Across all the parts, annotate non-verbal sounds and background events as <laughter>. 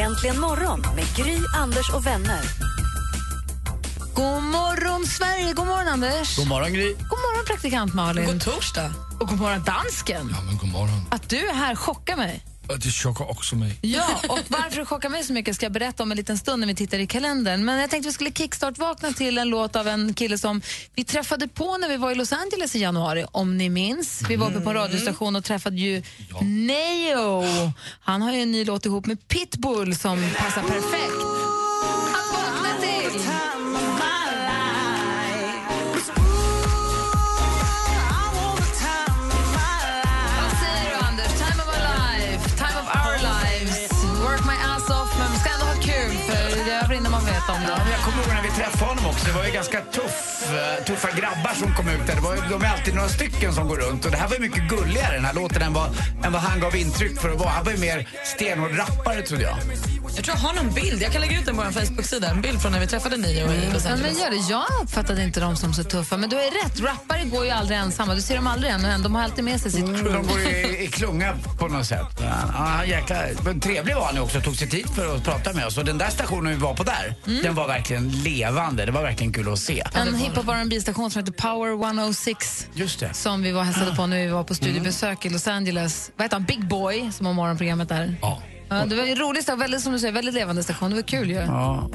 Äntligen morgon med Gry, Anders och vänner. God morgon, Sverige! God morgon, Anders. God morgon, Gry. God morgon, praktikant Malin. God torsdag. Och god morgon, dansken. Ja, men god morgon. Att du är här chockar mig. Det chockar också mig. Ja, och varför det chockar mig så mycket ska jag berätta om en liten stund när vi tittar i kalendern. Men jag tänkte vi skulle kickstart-vakna till en låt av en kille som vi träffade på när vi var i Los Angeles i januari, om ni minns. Vi var uppe på en radiostation och träffade ju Neo. Han har ju en ny låt ihop med Pitbull som passar perfekt. Träffa honom också. Det var ju ganska tuff, eh, tuffa grabbar som kom ut där. Det var, de är alltid några stycken som går runt. Och det här var ju mycket gulligare den här låten än vad, än vad han gav intryck för att vara. Han var ju mer stenhård rappare trodde jag. Jag tror jag har någon bild. Jag kan lägga ut den på vår Facebook-sida. En bild från när vi träffade Nio i Los Ja, men Angeles. gör det. Jag uppfattade inte dem som så tuffa, men du är rätt. Rappare går ju aldrig ensamma. Du ser dem aldrig än, de har alltid med sig sitt De crew. går i, <laughs> i klunga på något sätt. Ja, jäklar. Men trevlig var han också. Tog sig tid för att prata med oss. Och den där stationen vi var på där, den var verkligen levande. Det var verkligen kul att se. En hiphop rb station som heter Power 106 Just det. som vi var hälsade på när vi var på studiebesök i Los Angeles. Vad heter han? Big Boy, som har morgonprogrammet där. Ja. Ja, det var en rolig station, väldigt, som du säger, väldigt levande station. Det var kul ju. Ja.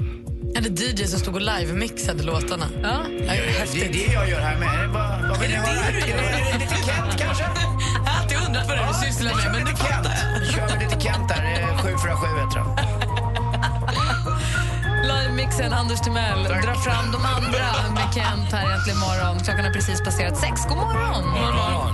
Jag hade DJ som stod och live-mixade låtarna. Ja. Ja, Det är häftigt. det jag gör här med. Vad, vad vill ni Är det höra? Är det lite Kent kanske? Jag har alltid undrat vad det är du sysslar med, men nu lite fattar Kent. jag. Kör vi lite Kent där. Eh, 747 heter han. Live-mixen Anders Timell drar fram de andra med Kent här äntligen morgon. Klockan har precis passerat sex. God morgon! God morgon.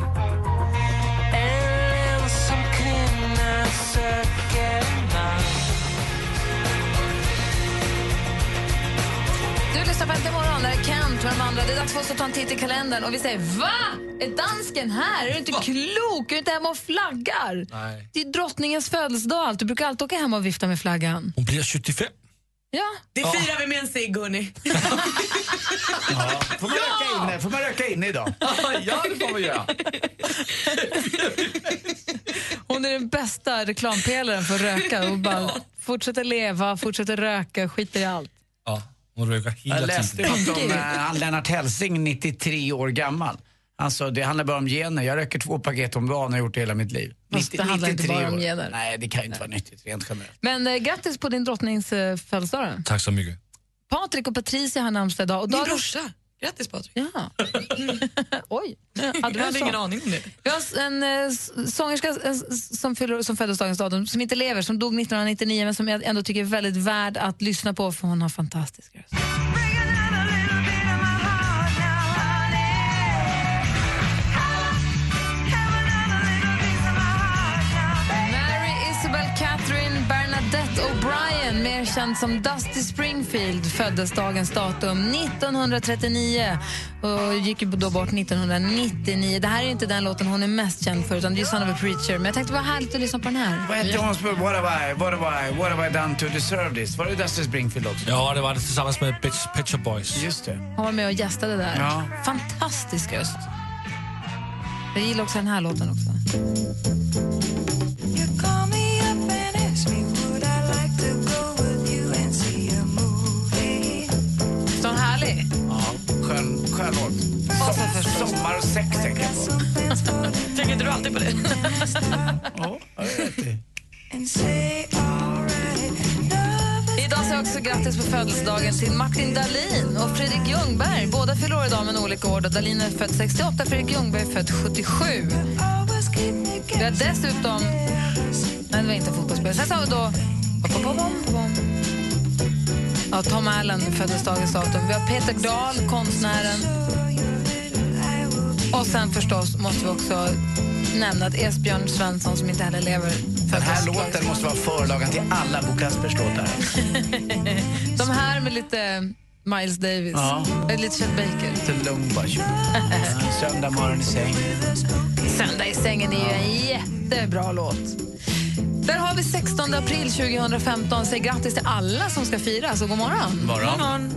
Du lyssnar på Äntligen morgon. Det här är Kent med de andra. Det är dags för oss att ta en titt i kalendern. Och vi säger va? Är dansken här? Är du inte klok? Är du inte hemma och flaggar? Nej. Det är drottningens födelsedag. Du brukar alltid åka hem och vifta med flaggan. Hon blir 75. Ja. Det firar vi med en cigg, hörni. Får man, röka, inne? får man röka inne idag? <laughs> ja, det får vi göra. Hon är den bästa reklampelaren för att röka. Och bara fortsätter leva, fortsätter röka, skiter i allt. Ja, hon röker hela Jag läste tiden. något om han Lennart Hellsing, 93 år gammal. Alltså, det handlar bara om gener. Jag röker två paket om dagen och har gjort det hela mitt liv. Fast det handlar inte 93 bara om gener. Nej, det kan ju inte vara nyttigt rent generellt. Men eh, grattis på din drottnings eh, födelsedag. Tack så mycket. Patrik och Patricia har namnsdag idag. Och Min dagens- brorsa. Grattis, Patrik. Ja. <laughs> Oj. Hade Jag hade ingen aning om det. Vi har en eh, sångerska som, fyller, som föddes dagens datum, som inte lever, som dog 1999 men som jag ändå tycker är väldigt värd att lyssna på för hon har fantastisk röst. Känd som Dusty Springfield, föddes dagens datum 1939 och gick då bort 1999. Det här är inte den låten hon är mest känd för, utan det är Son of a Preacher. Men jag tänkte det var härligt att lyssna på den här. Vad hette hon som What have I, what have I, what have I done to deserve this? Var det Dusty Springfield också? Ja, det var det tillsammans med Pet Shop Boys. Just det. Hon var med och gästade där. Ja. Fantastisk röst. Jag gillar också den här låten också. Sex <laughs> tänker jag på. Tänker inte du alltid på det? Ja. Idag säger jag också grattis på födelsedagen till Martin Dahlin och Fredrik Ljungberg. Båda fyller år idag med en olika år. Dahlin är född 68, Fredrik Ljungberg är född 77. Vi har dessutom... Nej, det var inte fotbollsspelare. Sen så har vi då... Ja, Tom Allen föddes dagens datum. Vi har Peter Dahl, konstnären. Och sen förstås måste vi också nämna att Esbjörn Svensson, som inte heller lever, Den här låten måste vara förlagan till alla Bo Kaspers låtar. <laughs> De här med lite Miles Davis. Ja. Eh, Lite Chet Baker. Till lugn bara. <laughs> Söndag morgon i sängen. Söndag i sängen är ju en jättebra låt. Där har vi 16 april 2015. Säg grattis till alla som ska fira, så god morgon. Morgon. Ellie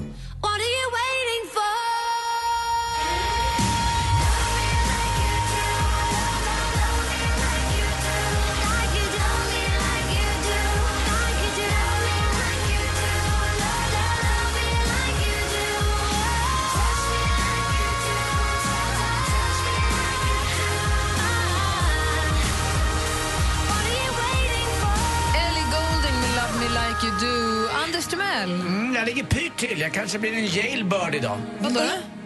pyrt till. Jag kanske blir en jailbird idag. Vadå?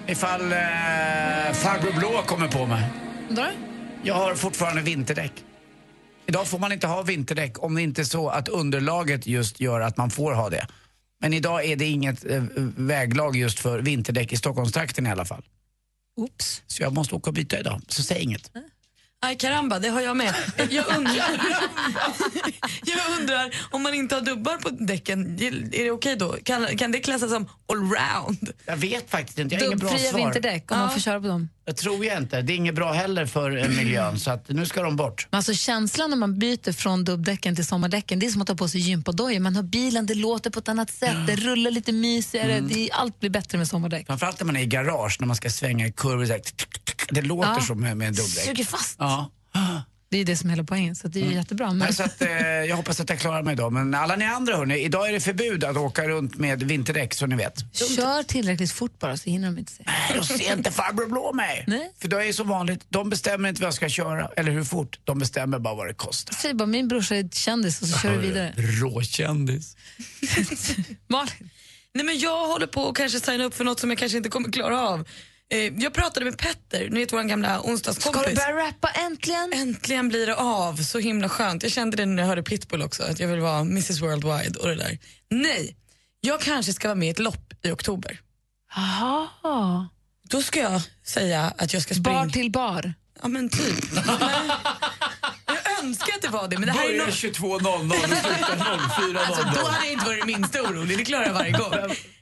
Ifall eh, farbror Blå kommer på mig. Vadå? Jag har fortfarande vinterdäck. Idag får man inte ha vinterdäck om det inte är så att underlaget just gör att man får ha det. Men idag är det inget eh, väglag just för vinterdäck i Stockholmstrakten i alla fall. Oops. Så jag måste åka och byta idag, så säg inget. Aj karamba, det har jag med. Jag undrar, <laughs> jag undrar om man inte har dubbar på däcken, är det okej då? Kan, kan det klassas som allround? Jag vet faktiskt inte, jag har inget bra svar. vinterdäck om man Ja. får köra på dem. Jag tror jag inte. Det är inget bra heller för eh, miljön, så att nu ska de bort. Men alltså känslan när man byter från dubbdäcken till sommardäcken, det är som att ta på sig gympadojor. Man har bilen, det låter på ett annat sätt, det rullar lite mysigare, det, allt blir bättre med sommardäck. Framförallt när man är i garage, när man ska svänga i kurvor. Det låter Ja. som med, med dubbdäck. Suger fast. Ja. Det är det som är hela poängen, så det är ju jättebra. Men... Nej, så att, eh, jag hoppas att jag klarar mig idag. Men alla ni andra hörni, idag är det förbud att åka runt med vinterdäck så ni vet. Kör tillräckligt fort bara så hinner de inte se. Nej, då ser inte farbror Blå mig. Nej. För då är det så vanligt, de bestämmer inte vad jag ska köra eller hur fort. De bestämmer bara vad det kostar. Säg bara min brorsa är kändis och så kör du vidare. Råkändis. <laughs> Malin. Nej, men jag håller på att kanske signa upp för något som jag kanske inte kommer klara av. Eh, jag pratade med Petter, ni vet vår gamla onsdagskompis. Ska du börja rappa äntligen? Äntligen blir det av, så himla skönt. Jag kände det när jag hörde Pitbull också, att jag vill vara Mrs Worldwide och det där. Nej, jag kanske ska vara med i ett lopp i oktober. Jaha. Då ska jag säga att jag ska springa... Bar till bar. Ja men typ. <laughs> Önskar att det var det, men det här är Börjar no... 22.00 och slutar 04.00. Alltså, då hade jag inte varit det minsta orolig, det klarar jag varje gång.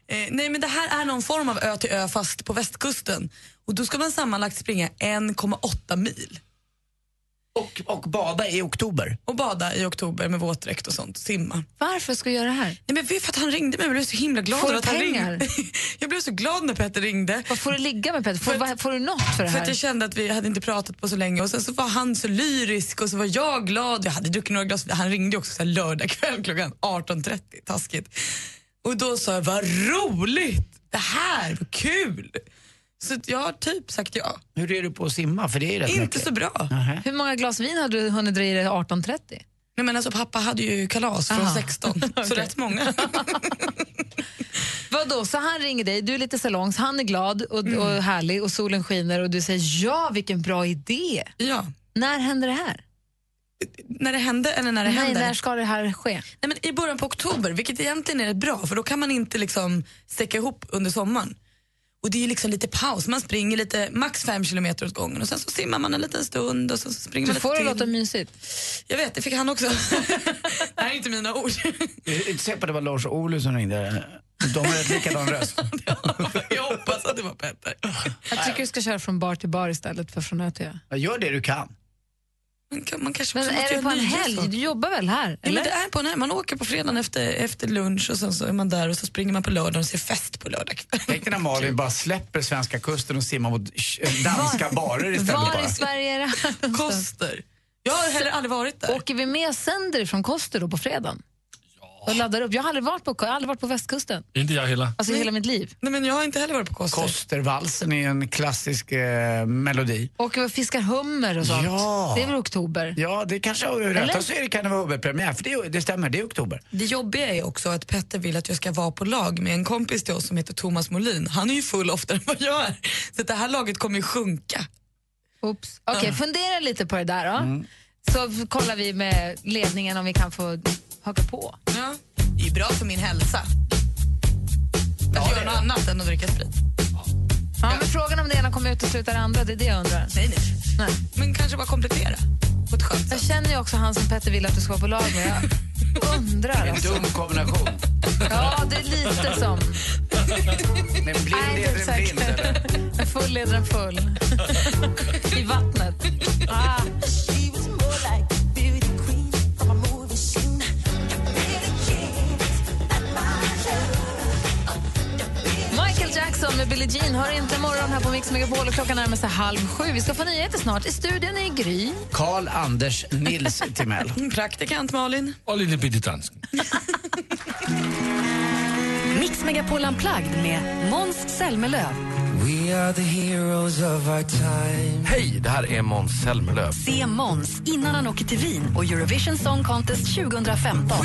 Eh, nej men det här är någon form av ö till ö fast på västkusten. Och då ska man sammanlagt springa 1,8 mil. Och, och bada i oktober. Och bada i oktober med våtdräkt och sånt, simma. Varför ska jag göra det här? Nej, men för att han ringde mig, jag blev så himla glad Får du att han pengar? ringde. <laughs> Jag blev så glad när Petter ringde. Vad får du ligga med Peter? Får, För att- får du något för det För här? att jag kände att vi hade inte pratat på så länge och sen så var han så lyrisk och så var jag glad. Jag hade druckit några glas. Han ringde också så här lördag kväll klockan 18.30, taskigt. Och då sa jag, vad roligt! Det här, vad kul! Så jag har typ sagt ja. Hur är du på att simma? För det är rätt Inte mycket. så bra. Nähä. Hur många glas vin hade du hunnit dra i dig 18.30? Nej, men alltså, pappa hade ju kalas från Aha. 16, <laughs> så rätt många. <laughs> Vadå, så han ringer dig, du är lite salongs, han är glad och, Mm. och härlig och solen skiner och du säger ja, vilken bra idé. ja. När händer det här? När det hände eller när det Nej, händer? när ska det här ske? Nej, men I början på oktober, vilket egentligen är bra för då kan man inte liksom stäcka ihop under sommaren. Och det är ju liksom lite paus, man springer lite, max fem kilometer åt gången och sen så simmar man en liten stund och så springer Du man får det lite låta till. mysigt. Jag vet, det fick han också. det här är inte mina ord. Säker på att det var Lars Ohly som ringde. De har rätt likadan röst. <laughs> jag hoppas att det var Petter. Jag tycker du ska köra från bar till bar istället för från ö till ö. Gör det du kan. Man, kan, man kanske Men är det på en helg? saker. Du jobbar väl här? Ja, Eller? men det är på en helg. Man åker på fredagen efter, efter lunch och sen så är man där och så springer man på lördagen och ser fest på lördag. Tänk dig när Malin bara släpper svenska kusten och simmar mot danska barer istället. Var bara. i Sverige är det här? Koster. Jag har heller aldrig varit där. Åker vi med och sänder ifrån Koster då på fredagen? Och laddar upp. Jag har aldrig varit på, jag har aldrig varit på västkusten. Inte jag heller. Alltså i hela mitt liv. Nej, men jag har inte heller varit på Koster. Kostervalsen är en klassisk eh, melodi. Och fiskar hummer och sånt. Ja. Det är väl oktober? Ja, det kanske har rätt. Eller? Och så är det kan det vara huvudpremiär, för det, det stämmer, det är oktober. Det jobbiga är också att Petter vill att jag ska vara på lag med en kompis till oss som heter Thomas Molin. Han är ju full oftare än vad jag är. Så det här laget kommer ju sjunka. Oops. Okej, fundera lite på det där då. Så kollar vi med ledningen om vi kan få haka på. Ja. Det är ju bra för min hälsa. Att göra något annat än att dricka sprit. Ja, men frågan om det ena kommer utesluta det andra, det är det jag undrar. Nej, nej. Nej. Men kanske bara komplettera. på ett skönt Jag känner ju också han som Petter vill att du ska vara på lag med. Jag <laughs> undrar. En Alltså. dum kombination. Ja, det är lite som... Men blind Nej, leder en blind, eller? En full leder en full. I vattnet. Ah. Jackson med Billie Jean hör inte morgon här på Mix Megapol och klockan närmar sig halv sju. Vi ska få nyheter snart. I studion är Gry. Karl Anders Nils Timell. <laughs> Praktikant Malin. Och lite bitte dansk. <laughs> Mix Megapol Unplugged med Måns Zelmerlöw. Hej, det här är Måns Zelmerlöw. Se Måns innan han åker till Wien och Eurovision Song Contest 2015.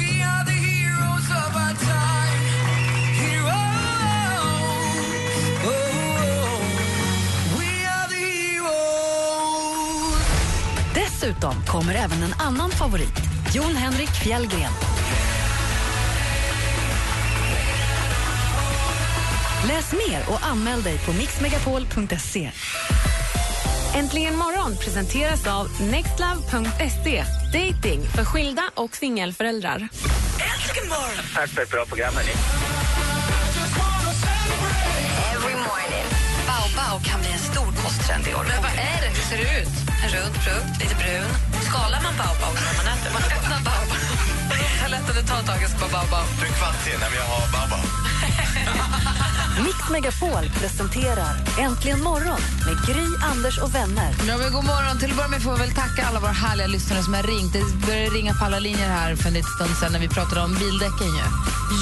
Dessutom kommer även en annan favorit, Jon Henrik Fjällgren. Läs mer och anmäl dig på mixmegapol.se. Äntligen morgon presenteras av nextlove.se. Dating för skilda och singelföräldrar. Tack för ett bra program. Hörni. Baobab kan bli en stor kosttrend i år. Men vad är det? Hur ser det ut? En rund frukt, lite brun. Skalar man baobab när man äter? Man öppnar baobab. <laughs> Jag lätt att det tar ett tag att ska baobab. Du är kvart sen när jag har baobab. Mix Megapol presenterar Äntligen morgon med Gry, Anders och vänner. Ja, men god morgon. Till att börja med får vi väl tacka alla våra härliga lyssnare som har ringt. Det började ringa på alla linjer här för en liten stund sedan när vi pratade om bildäcken. Ju.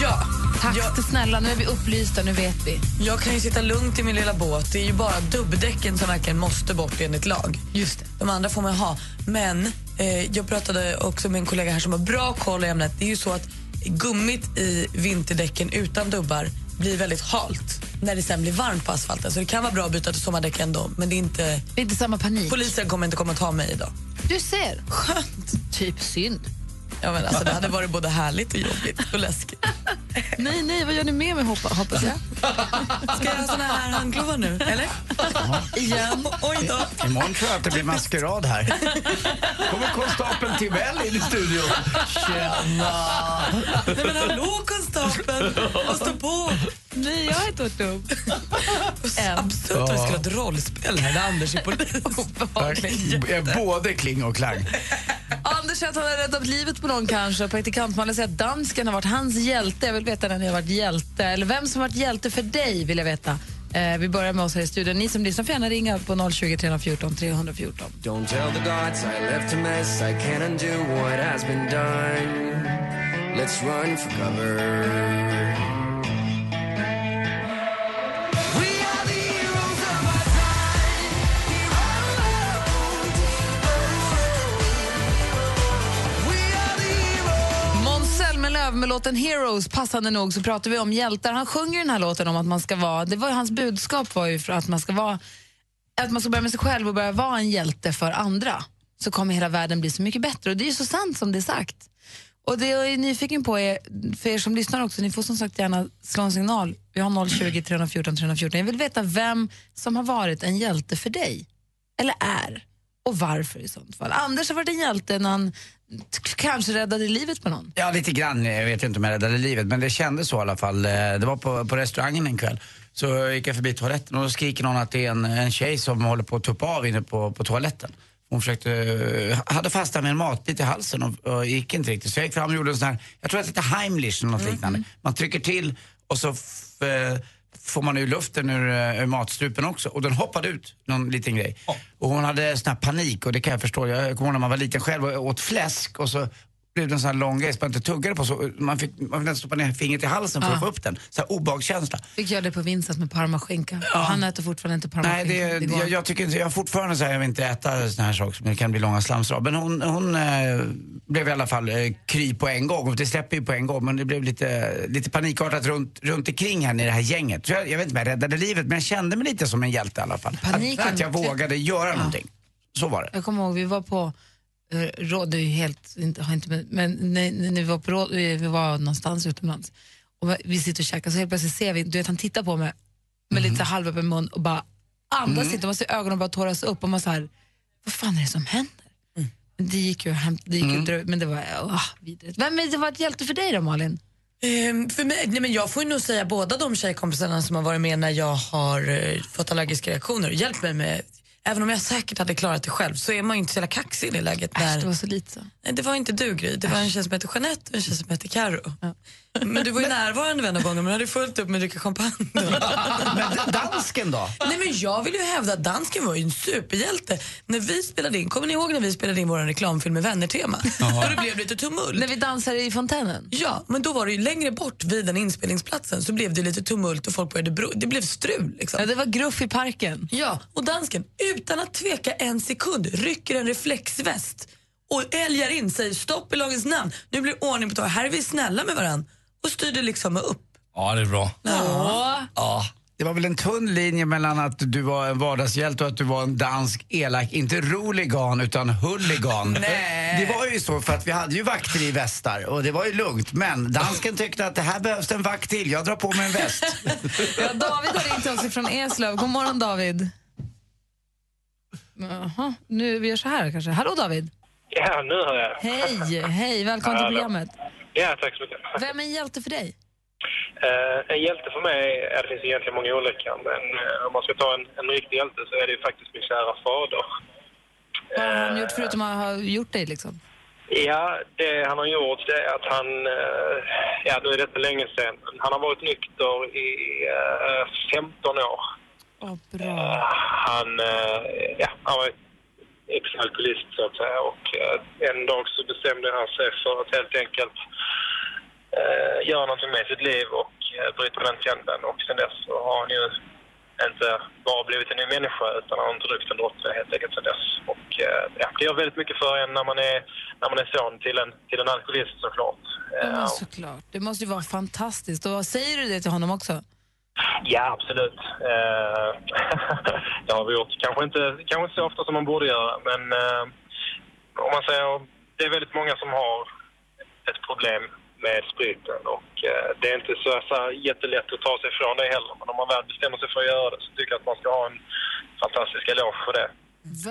Ja. Tack Jag, snälla, nu är vi upplysta, nu vet vi. jag kan ju sitta lugnt i min lilla båt. Det är ju bara dubbdäcken som verkligen måste bort enligt lag. Just det. De andra får man ha. Men eh, jag pratade också med en kollega här som har bra koll i ämnet. Det är ju så att gummit i vinterdäcken utan dubbar blir väldigt halt när det sen blir varmt på asfalten. Så det kan vara bra att byta till sommardäck ändå. Men det är inte... Det är inte samma panik. Polisen kommer inte komma och ta mig idag. Du ser. Skönt. Typ synd. Ja, men alltså, det hade varit både härligt och jobbigt och läskigt. Nej, nej, vad gör ni med mig hoppa, hoppas jag? Ska jag ha såna här handklovar nu, eller? Igen. Oj då. Imorgon tror jag att det blir maskerad här. kommer konstapeln Timell in i studion. Tjena! Nej, men hallå konstapeln, vad står på? Nej, jag har inte varit dum. Absurt att vi skulle ha ett rollspel här där Anders är polis. <laughs> Både kling och klang. Anders säger att han har räddat livet på någon kanske. Praktikantmannen säger att dansken har varit hans hjälte. Jag vill veta när ni har varit hjälte. Eller vem som har varit hjälte för dig vill jag veta. Eh, vi börjar med oss här i studion. Ni som lyssnar får gärna ringa på 020 314 314. Don't tell the gods I left a mess. I can't undo what has been done. Let's run for cover. Zelmerlöw med låten Heroes. Passande nog så pratar vi om hjältar. Han sjunger den här låten om att man ska vara, det var hans budskap var ju för att man ska vara, att man ska börja med sig själv och börja vara en hjälte för andra. Så kommer hela världen bli så mycket bättre och det är ju så sant som det är sagt. Och det jag är nyfiken på är, för er som lyssnar också, ni får som sagt gärna slå en signal. Vi har 020 314 314. Jag vill veta vem som har varit en hjälte för dig. Eller är. Och varför i sånt fall. Anders har varit en hjälte när han kanske räddade livet på någon. Ja, lite grann. Jag vet inte om jag räddade livet, men det kändes så i alla fall. Eh, Det var på, på restaurangen en kväll. Så gick jag förbi toaletten och då skriker någon att det är en, en tjej som håller på att tuppa av inne på, på toaletten. Hon försökte, eh, hade fastnat med en matbit i halsen och, och gick inte riktigt. Så jag gick fram och gjorde en sån här, jag tror att det heter Heimlich eller något liknande. Man trycker till och så f, eh, får man ur luften ur, eh, ur matstrupen också. Och den hoppade ut, någon liten grej. Och hon hade sån här panik och det kan jag förstå. Jag kommer ihåg när man var liten själv och åt fläsk och så blev det en sån här lång grej som man inte tuggade på. Så man fick, man fick nästan stoppa ner fingret i halsen för Ah. att få upp den. Så här obehagskänsla. Fick göra det på Vincent med parmaskinka. Ja. Han äter fortfarande inte Nej, parmaskinka. det, går. jag, jag tycker inte, jag har fortfarande så här, jag vill inte äta såna här saker, men det kan bli långa slamsrör. Men hon, hon eh, blev i alla fall eh, kry på en gång, och det släpper ju på en gång, men det blev lite, lite panikartat runt, runt omkring henne i det här gänget. Så jag, jag vet inte om jag räddade livet, men jag kände mig lite som en hjälte i alla fall. Paniken- Att, att jag vågade göra någonting. Så var det. Jag kommer ihåg, vi var på råd, det är ju helt, inte, har inte men när, när vi var på råd, vi var någonstans utomlands och vi sitter och käkar så helt plötsligt ser vi, du vet han tittar på mig med lite så här halvöppen mun och bara andas Mm. inte, man ser ögonen bara tåras upp och man så här, vad fan är det som händer? Det gick ju hem, det gick ju dra- men det var oh, vidrigt. Vem är det var ett hjälte för dig då, Malin? Ehm, för mig, nej men jag får ju nog säga båda de tjejkompisarna som har varit med när jag har eh, fått allergiska reaktioner och hjälpt mig med Även om jag säkert hade klarat det själv så är man ju inte så jävla kaxig i det läget. När... det var så lite så. Nej, det var inte du Gry, det var en tjej som heter Jeanette och en tjej som heter Karo. Men du var ju närvarande vid en gångerna men du hade fullt upp med att dricka champagne. <laughs> Men dansken då? Nej men jag vill ju hävda att dansken var ju en superhjälte. När vi spelade in, kommer ni ihåg när vi spelade in vår reklamfilm med vänner-tema? Och det blev lite tumult. När vi dansade i fontänen? Ja, men då var det ju längre bort vid den inspelningsplatsen så blev det lite tumult och folk började bro- det blev strul. Liksom. Ja, det var gruff i parken. Ja, och dansken utan att tveka en sekund rycker en reflexväst och älgar in, säger stopp i lagens namn, nu blir det ordning på taget, här är vi snälla med varann och styrde liksom upp. Ja, det är bra. Ja. Ja. Det var väl en tunn linje mellan att du var en vardagshjälte och att du var en dansk elak, inte roligan utan huligan. Nej. Det var ju så för att vi hade ju vakter i västar och det var ju lugnt. Men dansken tyckte att det här behövs det en vakt till, jag drar på mig en väst. <laughs> Ja, David har ringt oss från Eslöv. God morgon David. Jaha, nu vi gör så här kanske. Hallå David. Ja, nu hör jag. Hej, hej, välkommen till programmet. Ja, tack så mycket. Vem är en hjälte för dig? Eh, en hjälte för mig, ja, det finns egentligen många olika, men eh, om man ska ta en, en riktig hjälte så är det ju faktiskt min kära fader. Vad har han gjort förutom att ha gjort dig liksom? Ja, det han har gjort det är att han, eh, ja nu är det länge sedan, han har varit nykter i eh, 15 år. Åh, bra. Han, eh, ja, han var ex-alkoholist så att säga och eh, en dag så bestämde han sig för att helt enkelt eh, göra någonting med sitt liv och eh, bryta den trenden och sen dess så har han ju inte bara blivit en ny människa utan han har inte druckit en droppe helt enkelt sen dess. Och eh, ja, det gör väldigt mycket för en när man är, när man är son till en, till en alkoholist såklart. Ja, Eh, såklart. Det måste ju vara fantastiskt. Och säger du det till honom också? Ja, absolut. Eh, <laughs> det har vi gjort. Kanske inte, kanske inte så ofta som man borde göra, men eh, om man säger, det är väldigt många som har ett problem med spriten och eh, det är inte så, så jättelätt att ta sig ifrån det heller. Men om man väl bestämmer sig för att göra det så tycker jag att man ska ha en fantastisk eloge för det.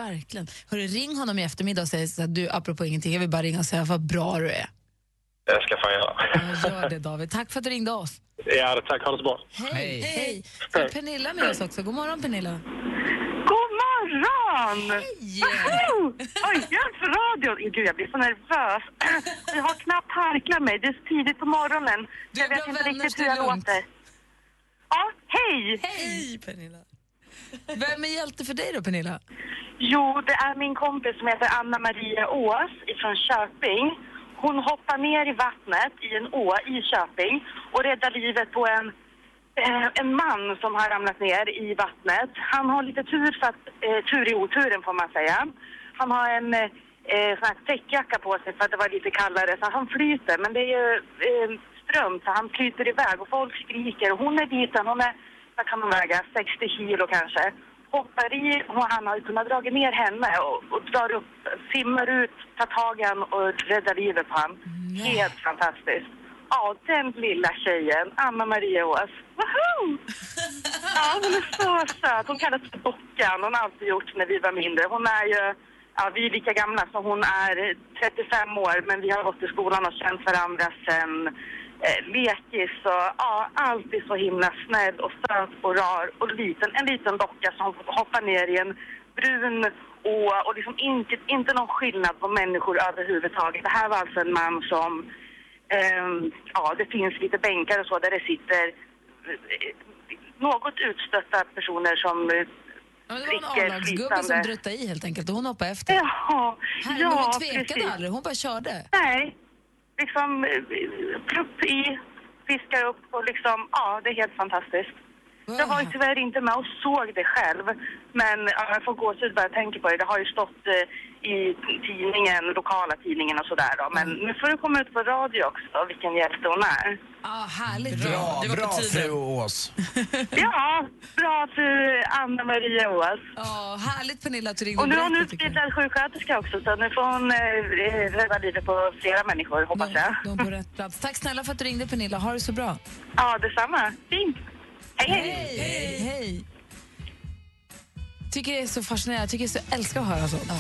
Verkligen. Hörru, ring honom i eftermiddag och säg så här du, apropå ingenting, jag vill bara ringa och säga vad bra du är. Det ska jag fan göra. Ja, Gör det David. Tack för att du ringde oss. Ja, tack. Ha det så bra. Hej. Hej. Är Pernilla med oss också. God morgon Pernilla. God morgon! Woho! Oj, jag är på radion. Gud, jag blir så nervös. Jag har knappt harklat mig. Det är tidigt på morgonen. jag vet inte riktigt hur jag låter. Ja, hej! Hej Pernilla. Vem är hjälte för dig då Pernilla? Jo, det är min kompis som heter Anna Maria Ås från Köping. Hon hoppar ner i vattnet i en å i Köping och räddar livet på en, eh, en man som har ramlat ner i vattnet. Han har lite tur, för att, eh, tur i oturen får man säga. Han har en eh, sån här täckjacka på sig för att det var lite kallare så han flyter. Men det är ju eh, ström så han flyter iväg och folk skriker. Och hon är liten, hon är, vad kan hon väga, 60 kilo kanske hoppar i och han har kunnat dra ner henne och, och drar upp, simmar ut, tar tag i han och räddar livet på han. Helt fantastiskt. Ja, den lilla tjejen, Anna Maria Ås. Ja, hon är så söt. Hon kallas för Dockan. Hon har alltid gjort när vi var mindre. Hon är ju, ja vi är lika gamla så hon är 35 år men vi har gått i skolan och känt varandra sen eh, lekis och ja, alltid så himla snäll och söt och rar och liten. En liten docka som hoppar ner i en brun å och liksom inte, inte någon skillnad på människor överhuvudtaget. Det här var alltså en man som, ehm, ja det finns lite bänkar och så där det sitter eh, något utstötta personer som eh, Ja, det var en A-lagsgubbe som druttade i helt enkelt och hon hoppade efter. Jaha, Herre, ja, hon tvekade precis. aldrig, hon bara körde. Nej, liksom eh, plupp i, fiskar upp och liksom, ja det är helt fantastiskt. Jag var ju tyvärr inte med och såg det själv, men ja, jag får gåshud bara jag tänker på det. Det har ju stått eh, i tidningen, lokala tidningen och sådär då. Men nu får det komma ut på radio också, vilken hjälte hon är. Ja, härligt. Bra, bra fru Ås. <laughs> Ja, bra fru Anna Maria Ås. Ja, härligt Pernilla att du ringde Och nu har hon berättade, tycker jag. utbildad sjuksköterska också, så nu får hon eh, rädda livet på flera människor, hoppas jag. De på rätt plats. Tack snälla för att du ringde Pernilla, ha det så bra. Ja, detsamma. Fint. Hej, hej. Hej, hej. Tycker det är så fascinerande, jag tycker jag så älskar att höra sånt.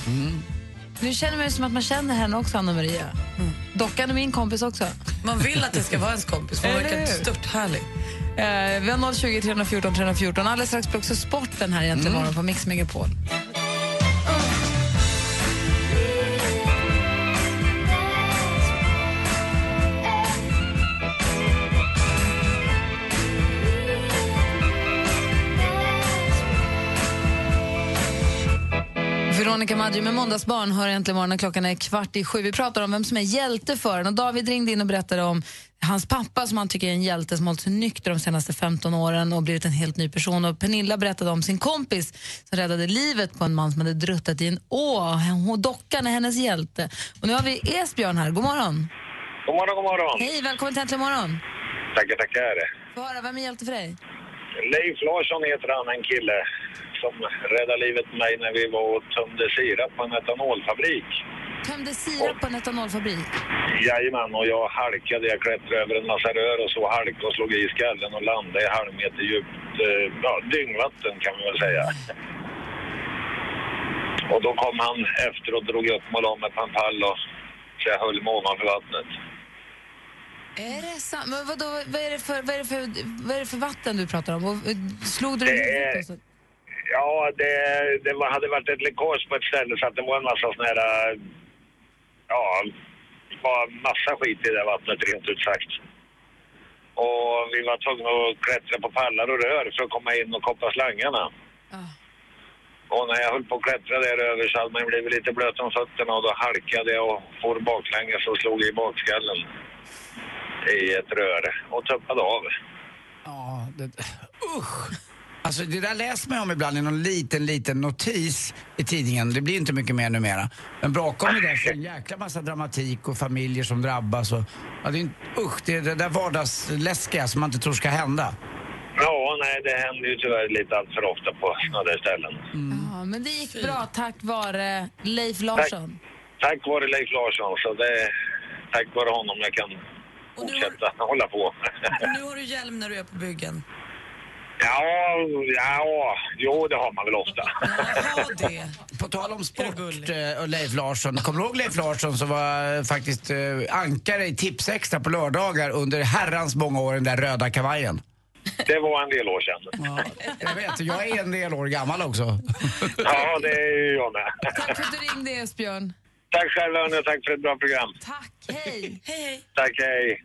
Nu känner man ju som att man känner henne också, Anna Maria. Dockan är min kompis också. Man vill att det ska vara ens kompis, för hon verkar hur? stört härlig. Eh, vi har 020 314 314. Alldeles strax blir också sporten här egentligen Mm. morgon på Mix Megapol. Veronica Maggio med Måndagsbarn hör äntligen morgonen. Klockan är kvart i sju. Vi pratar om vem som är hjälte för en. Och David ringde in och berättade om hans pappa som han tycker är en hjälte som hållit sig nykter de senaste 15 åren och blivit en helt ny person. Och Pernilla berättade om sin kompis som räddade livet på en man som hade druttat i en å. Dockan är hennes hjälte. Och nu har vi Esbjörn här. God morgon. God morgon, god morgon. Hej, välkommen till Äntligen morgon. Tackar, tackar. Få höra, vem är hjälte för dig? Leif Larsson heter han, en kille som räddade livet på mig när vi var och tömde sirap på en etanolfabrik. Tömde sirap på en etanolfabrik. Jajamän, och jag halkade. Jag klättrade över en massa rör och så halkade och slog i skallen och landade i halv meter djupt eh, ja, dyngvatten kan man väl säga. <laughs> Och då kom han efter och drog upp mig och la mig på en pall och så jag höll mig ovanför vattnet. Är det sant? Men vadå, vad, är det för, vad, är det för, vad är det för vatten du pratar om? Och, eh, slog du dig Det är-? Ja, det, det var, hade varit ett läckage på ett ställe så att det var en massa sån här... äh, Ja, det var massa skit i det vattnet rent ut sagt. Och vi var tvungna att klättra på pallar och rör för att komma in och koppa slangarna. Och när jag höll på att klättra där över så hade man blivit lite blöt om fötterna och då halkade jag och for baklänges och slog i bakskallen i ett rör och tuppade av. Ja, det, usch! Alltså det där läser man om ibland i någon liten, liten notis i tidningen. Det blir inte mycket mer numera. Men bakom det där så är en jäkla massa dramatik och familjer som drabbas och... Ja, det är, en- usch, det är det där vardagsläskiga som man inte tror ska hända. Ja, nej, det händer ju tyvärr lite allt för ofta på sådana där ställen. Ja, men det gick bra tack vare Leif Larsson. Tack vare Leif Larsson, så det är tack vare honom jag kan fortsätta hålla på. Och nu har du hjälm när du är på byggen. Ja, ja, jo det har man väl ofta. På tal om sport eh, och Leif Larsson. Kommer du ihåg Leif Larsson som var eh, faktiskt eh, ankare i Tipsextra på lördagar under herrans många år, den där röda kavajen? Det var en del år sedan. Ja, jag vet, jag är en del år gammal också. Ja, det är ju jag med. Tack för att du ringde Esbjörn. Tack själva och tack för ett bra program. Tack, hej. hej, hej. Tack, hej.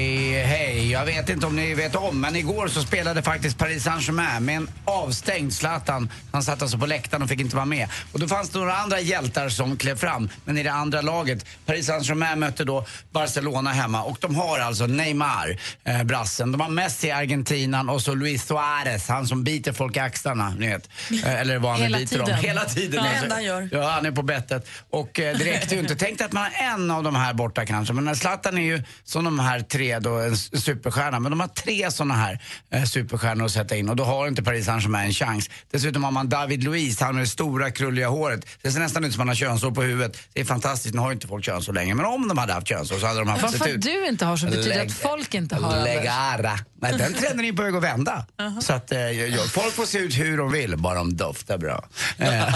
Jag vet inte om ni vet om, men igår så spelade faktiskt Paris Saint-Germain med en avstängd Zlatan. Han satt alltså på läktaren och fick inte vara med. Och då fanns det några andra hjältar som klev fram, men i det andra laget. Paris Saint-Germain mötte då Barcelona hemma och de har alltså Neymar, eh, brassen. De har Messi, argentinan och så Luis Suarez, han som biter folk i axlarna, ni vet. Eh, eller vad han Hela biter dem. tiden. Hela tiden. Ja, alltså. han gör. Ja, han är på bettet. Och eh, det räckte ju inte. Tänk att man har en av de här borta kanske. Men Zlatan är ju som de här tre då, en s- superstjärna. Men de har tre såna här eh, superstjärnor att sätta in och då har inte Paris Saint-Germain en chans. Dessutom har man David Luiz, han med det stora krulliga håret. Det ser nästan ut som att han har könshår på huvudet. Det är fantastiskt, nu har ju inte folk könshår längre. Men om de hade haft könshår så hade de haft Varför sett ut. du inte har så betyder Lägg- att folk inte har. Legara. Nej, den trenden är på väg att vända. Så att, eh, ja, folk får se ut hur de vill, bara de doftar bra. Eh. <laughs>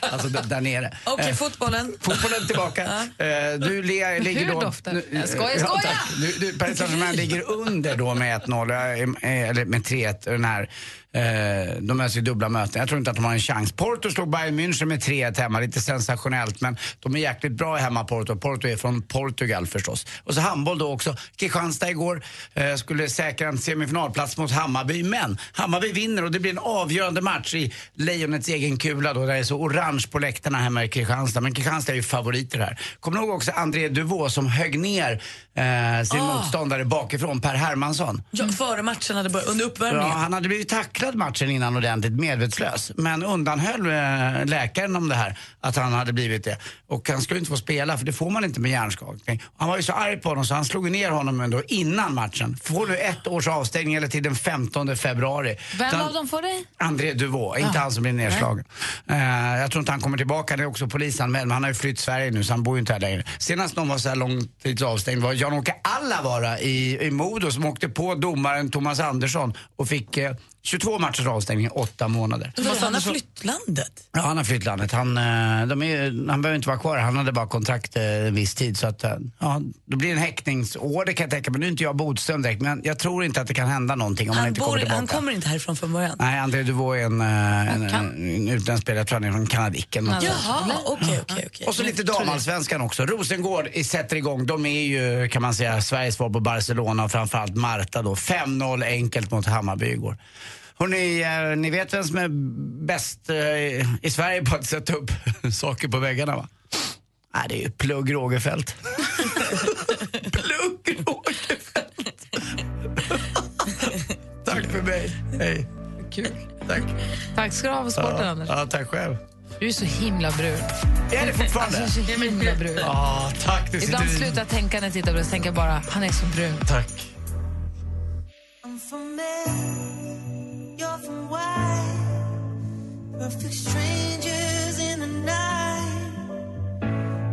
alltså d- där nere. Okej, Eh, fotbollen. Fotbollen tillbaka. Eh, du le, ligger Hur då... doftar? nu- Jag skojar, Ja, skojar! tack. Du, du, Paris Saint-Germain ligger under då med 1-0, eh, eller med 3-1. Den här, eh, de i dubbla möten. Jag tror inte att de har en chans. Porto slog Bayern München med 3-1 hemma, lite sensationellt. Men de är jäkligt bra hemma, Porto. Porto är från Portugal förstås. Och så handboll då också. Kristianstad igår eh, skulle säkra en semifinalplats mot Hammarby. Men Hammarby vinner och det blir en avgörande match i Lejonets egen kula då, där det är så orange på läktarna hemma i Kristianstad. Men Kristianstad är ju favoriter här. Kommer du ihåg också André Duvå som högg ner eh, sin Ah. motståndare bakifrån, Per Hermansson? Ja, före matchen hade börjat, under Ja, uppvärmningen. han hade blivit tacklad avslutade matchen innan ordentligt medvetslös. Men undanhöll eh, läkaren om det här, att han hade blivit det. Och han skulle inte få spela, för det får man inte med hjärnskakning. Han var ju så arg på honom så han slog ner honom ändå innan matchen. Får nu ett års avstängning eller till den 15 februari. Vem han- av dem får dig? André Duvaux, inte Ja. han som blir nedslagen. Eh, jag tror inte han kommer tillbaka, han är också polisanmäld, men han har ju flytt Sverige nu så han bor ju inte här längre. Senast någon var så här lång tids avstängd var Jan-Åke Allavara i, i Modo som åkte på domaren Thomas Andersson och fick eh, 22 matchers avstängning, 8 månader. Thomas han har flytt landet. Ja, han har flytt landet. Han, eh, de är, han behöver inte vara kvar, han hade bara kontrakt eh, en viss tid. Så att, eh, ja, då blir det en häktningsorder kan jag tänka mig. Nu är inte jag Bodström direkt, men jag tror inte att det kan hända någonting om han, Han, inte kommer bor, tillbaka. han kommer inte härifrån från början. Nej, André Duvaux är en, en, en utländsk spelare, jag tror han är från Kanadicken. Jaha, okej, okej, okej. Och så lite damallsvenskan också. Rosengård sätter igång. De är ju, kan man säga, Sveriges svar på Barcelona och framförallt Marta då. 5-0 enkelt mot Hammarby igår. Hörrni, eh, ni vet vem som är bäst eh, i Sverige på att sätta upp <laughs> saker på väggarna va? Nej, det är ju Plugg Rogefeldt. <laughs> Plugg Rogefeldt! Tack för mig. Hej. Kul. Tack. Tack ska du ha för sporten, ja, Anders. Ja, tack själv. Du är så himla brun. Är det fortfarande? Alltså, du är så himla brun. Ja, tack. Det Ibland i- slutar jag tänka när jag tittar på det, så tänker bara, han är så brun. Tack. I'm from there, Perfect strangers in the night.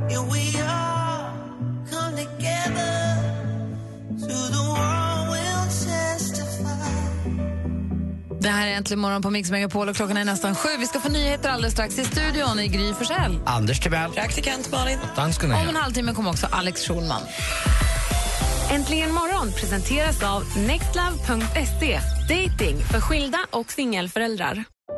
Here we are, come together. To the world will testify. Det här är Äntligen morgon på Mix Megapol och klockan är nästan sju. Vi ska få nyheter alldeles strax i studion i Gry Forssell. Anders Timell. Praktikant Malin. Dansken Om en halvtimme kommer också Alex Schulman. Äntligen morgon presenteras av nextlove.se. Dating för skilda och singelföräldrar.